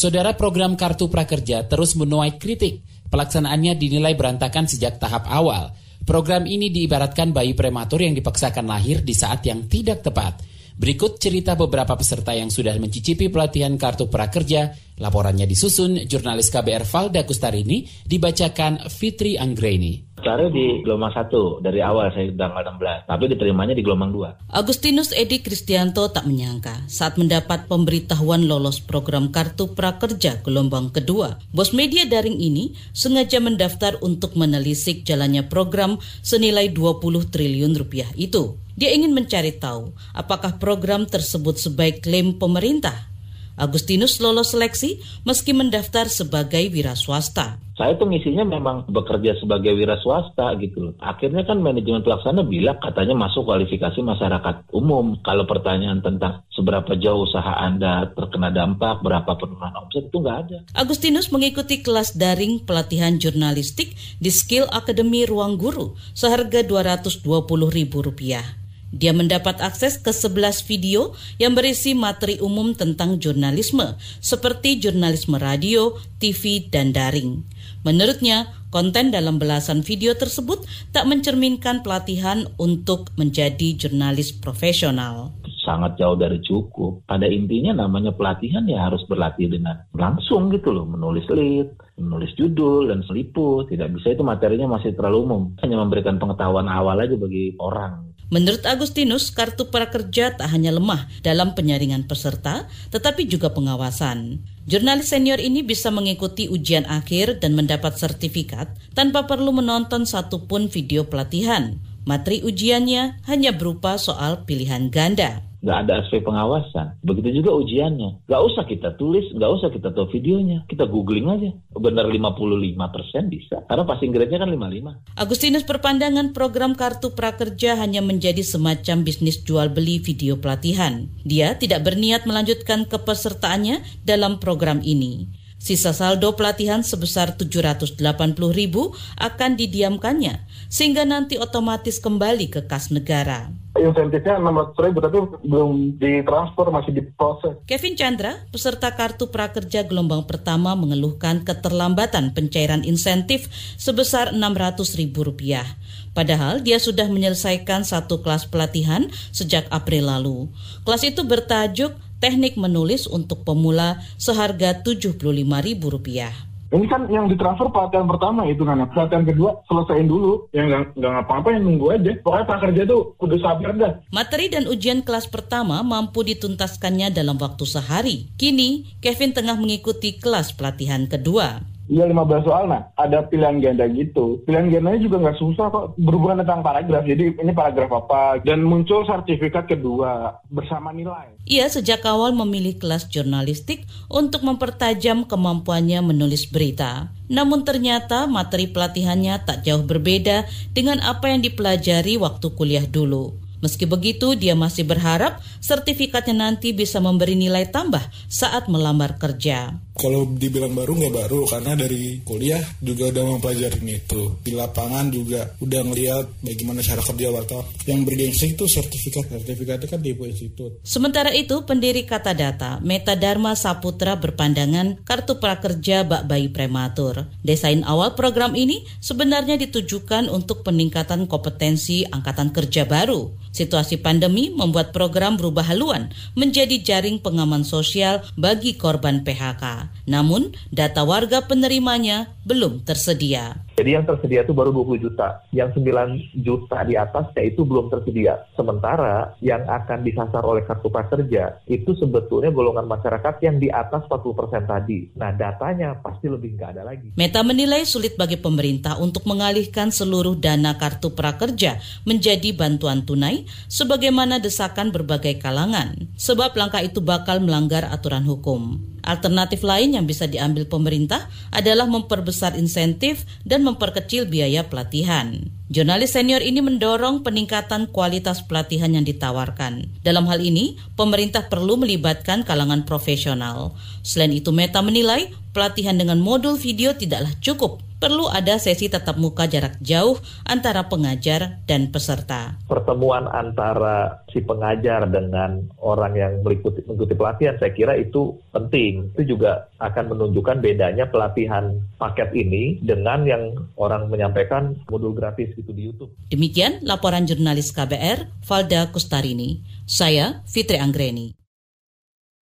Saudara program Kartu Prakerja terus menuai kritik. Pelaksanaannya dinilai berantakan sejak tahap awal. Program ini diibaratkan bayi prematur yang dipaksakan lahir di saat yang tidak tepat. Berikut cerita beberapa peserta yang sudah mencicipi pelatihan kartu prakerja. Laporannya disusun jurnalis KBR Valda Kustarini, dibacakan Fitri Anggreni. Cari di gelombang satu dari awal saya tanggal 16, tapi diterimanya di gelombang dua. Agustinus Edi Kristianto tak menyangka saat mendapat pemberitahuan lolos program kartu prakerja gelombang kedua. Bos media daring ini sengaja mendaftar untuk menelisik jalannya program senilai 20 triliun rupiah itu. Dia ingin mencari tahu apakah program tersebut sebaik klaim pemerintah Agustinus lolos seleksi meski mendaftar sebagai wira swasta. Saya tuh ngisinya memang bekerja sebagai wira swasta gitu loh. Akhirnya kan manajemen pelaksana bilang katanya masuk kualifikasi masyarakat umum. Kalau pertanyaan tentang seberapa jauh usaha Anda terkena dampak, berapa penurunan omset itu nggak ada. Agustinus mengikuti kelas daring pelatihan jurnalistik di Skill Academy Ruang Guru seharga Rp220.000. Dia mendapat akses ke 11 video yang berisi materi umum tentang jurnalisme, seperti jurnalisme radio, TV, dan daring. Menurutnya, konten dalam belasan video tersebut tak mencerminkan pelatihan untuk menjadi jurnalis profesional sangat jauh dari cukup. Pada intinya namanya pelatihan ya harus berlatih dengan langsung gitu loh, menulis lead, menulis judul dan seliput. Tidak bisa itu materinya masih terlalu umum. Hanya memberikan pengetahuan awal aja bagi orang. Menurut Agustinus, kartu prakerja tak hanya lemah dalam penyaringan peserta, tetapi juga pengawasan. Jurnalis senior ini bisa mengikuti ujian akhir dan mendapat sertifikat tanpa perlu menonton satupun video pelatihan. Materi ujiannya hanya berupa soal pilihan ganda nggak ada aspek pengawasan. Begitu juga ujiannya. Nggak usah kita tulis, nggak usah kita tahu videonya. Kita googling aja. Benar 55% bisa. Karena passing grade-nya kan 55. Agustinus berpandangan program Kartu Prakerja hanya menjadi semacam bisnis jual beli video pelatihan. Dia tidak berniat melanjutkan kepesertaannya dalam program ini. Sisa saldo pelatihan sebesar 780 ribu akan didiamkannya, sehingga nanti otomatis kembali ke kas negara insentifnya 600 ribu tapi belum ditransfer masih diproses. Kevin Chandra, peserta kartu prakerja gelombang pertama mengeluhkan keterlambatan pencairan insentif sebesar 600 ribu rupiah. Padahal dia sudah menyelesaikan satu kelas pelatihan sejak April lalu. Kelas itu bertajuk Teknik Menulis untuk Pemula seharga Rp75.000. Ini kan yang ditransfer pelatihan pertama itu kan. Pelatihan kedua selesaiin dulu. Yang nggak nggak ngapa yang nunggu aja. Pokoknya prakerja tuh kudu sabar dah. Materi dan ujian kelas pertama mampu dituntaskannya dalam waktu sehari. Kini, Kevin tengah mengikuti kelas pelatihan kedua. Iya 15 soal, nah ada pilihan ganda gitu. Pilihan gandanya juga nggak susah kok, berhubungan tentang paragraf. Jadi ini paragraf apa, dan muncul sertifikat kedua bersama nilai. Ia sejak awal memilih kelas jurnalistik untuk mempertajam kemampuannya menulis berita. Namun ternyata materi pelatihannya tak jauh berbeda dengan apa yang dipelajari waktu kuliah dulu. Meski begitu, dia masih berharap sertifikatnya nanti bisa memberi nilai tambah saat melamar kerja. Kalau dibilang baru nggak baru karena dari kuliah juga udah mempelajari itu. Di lapangan juga udah ngeliat bagaimana cara kerja wartawan. Yang bergengsi itu sertifikat. Sertifikatnya kan di institut. Sementara itu, pendiri Kata Data, Meta Dharma Saputra berpandangan kartu prakerja bak bayi prematur. Desain awal program ini sebenarnya ditujukan untuk peningkatan kompetensi angkatan kerja baru. Situasi pandemi membuat program berubah haluan menjadi jaring pengaman sosial bagi korban PHK. Namun, data warga penerimanya belum tersedia. Jadi yang tersedia itu baru 20 juta. Yang 9 juta di atasnya itu belum tersedia. Sementara yang akan disasar oleh kartu prakerja itu sebetulnya golongan masyarakat yang di atas 40% tadi. Nah datanya pasti lebih nggak ada lagi. Meta menilai sulit bagi pemerintah untuk mengalihkan seluruh dana kartu prakerja menjadi bantuan tunai sebagaimana desakan berbagai kalangan. Sebab langkah itu bakal melanggar aturan hukum. Alternatif lain yang bisa diambil pemerintah adalah memperbesar insentif dan memperkecil biaya pelatihan. Jurnalis senior ini mendorong peningkatan kualitas pelatihan yang ditawarkan. Dalam hal ini, pemerintah perlu melibatkan kalangan profesional. Selain itu, Meta menilai pelatihan dengan modul video tidaklah cukup perlu ada sesi tatap muka jarak jauh antara pengajar dan peserta. Pertemuan antara si pengajar dengan orang yang mengikuti, mengikuti pelatihan, saya kira itu penting. Itu juga akan menunjukkan bedanya pelatihan paket ini dengan yang orang menyampaikan modul gratis itu di YouTube. Demikian laporan jurnalis KBR, Valda Kustarini. Saya Fitri Anggreni.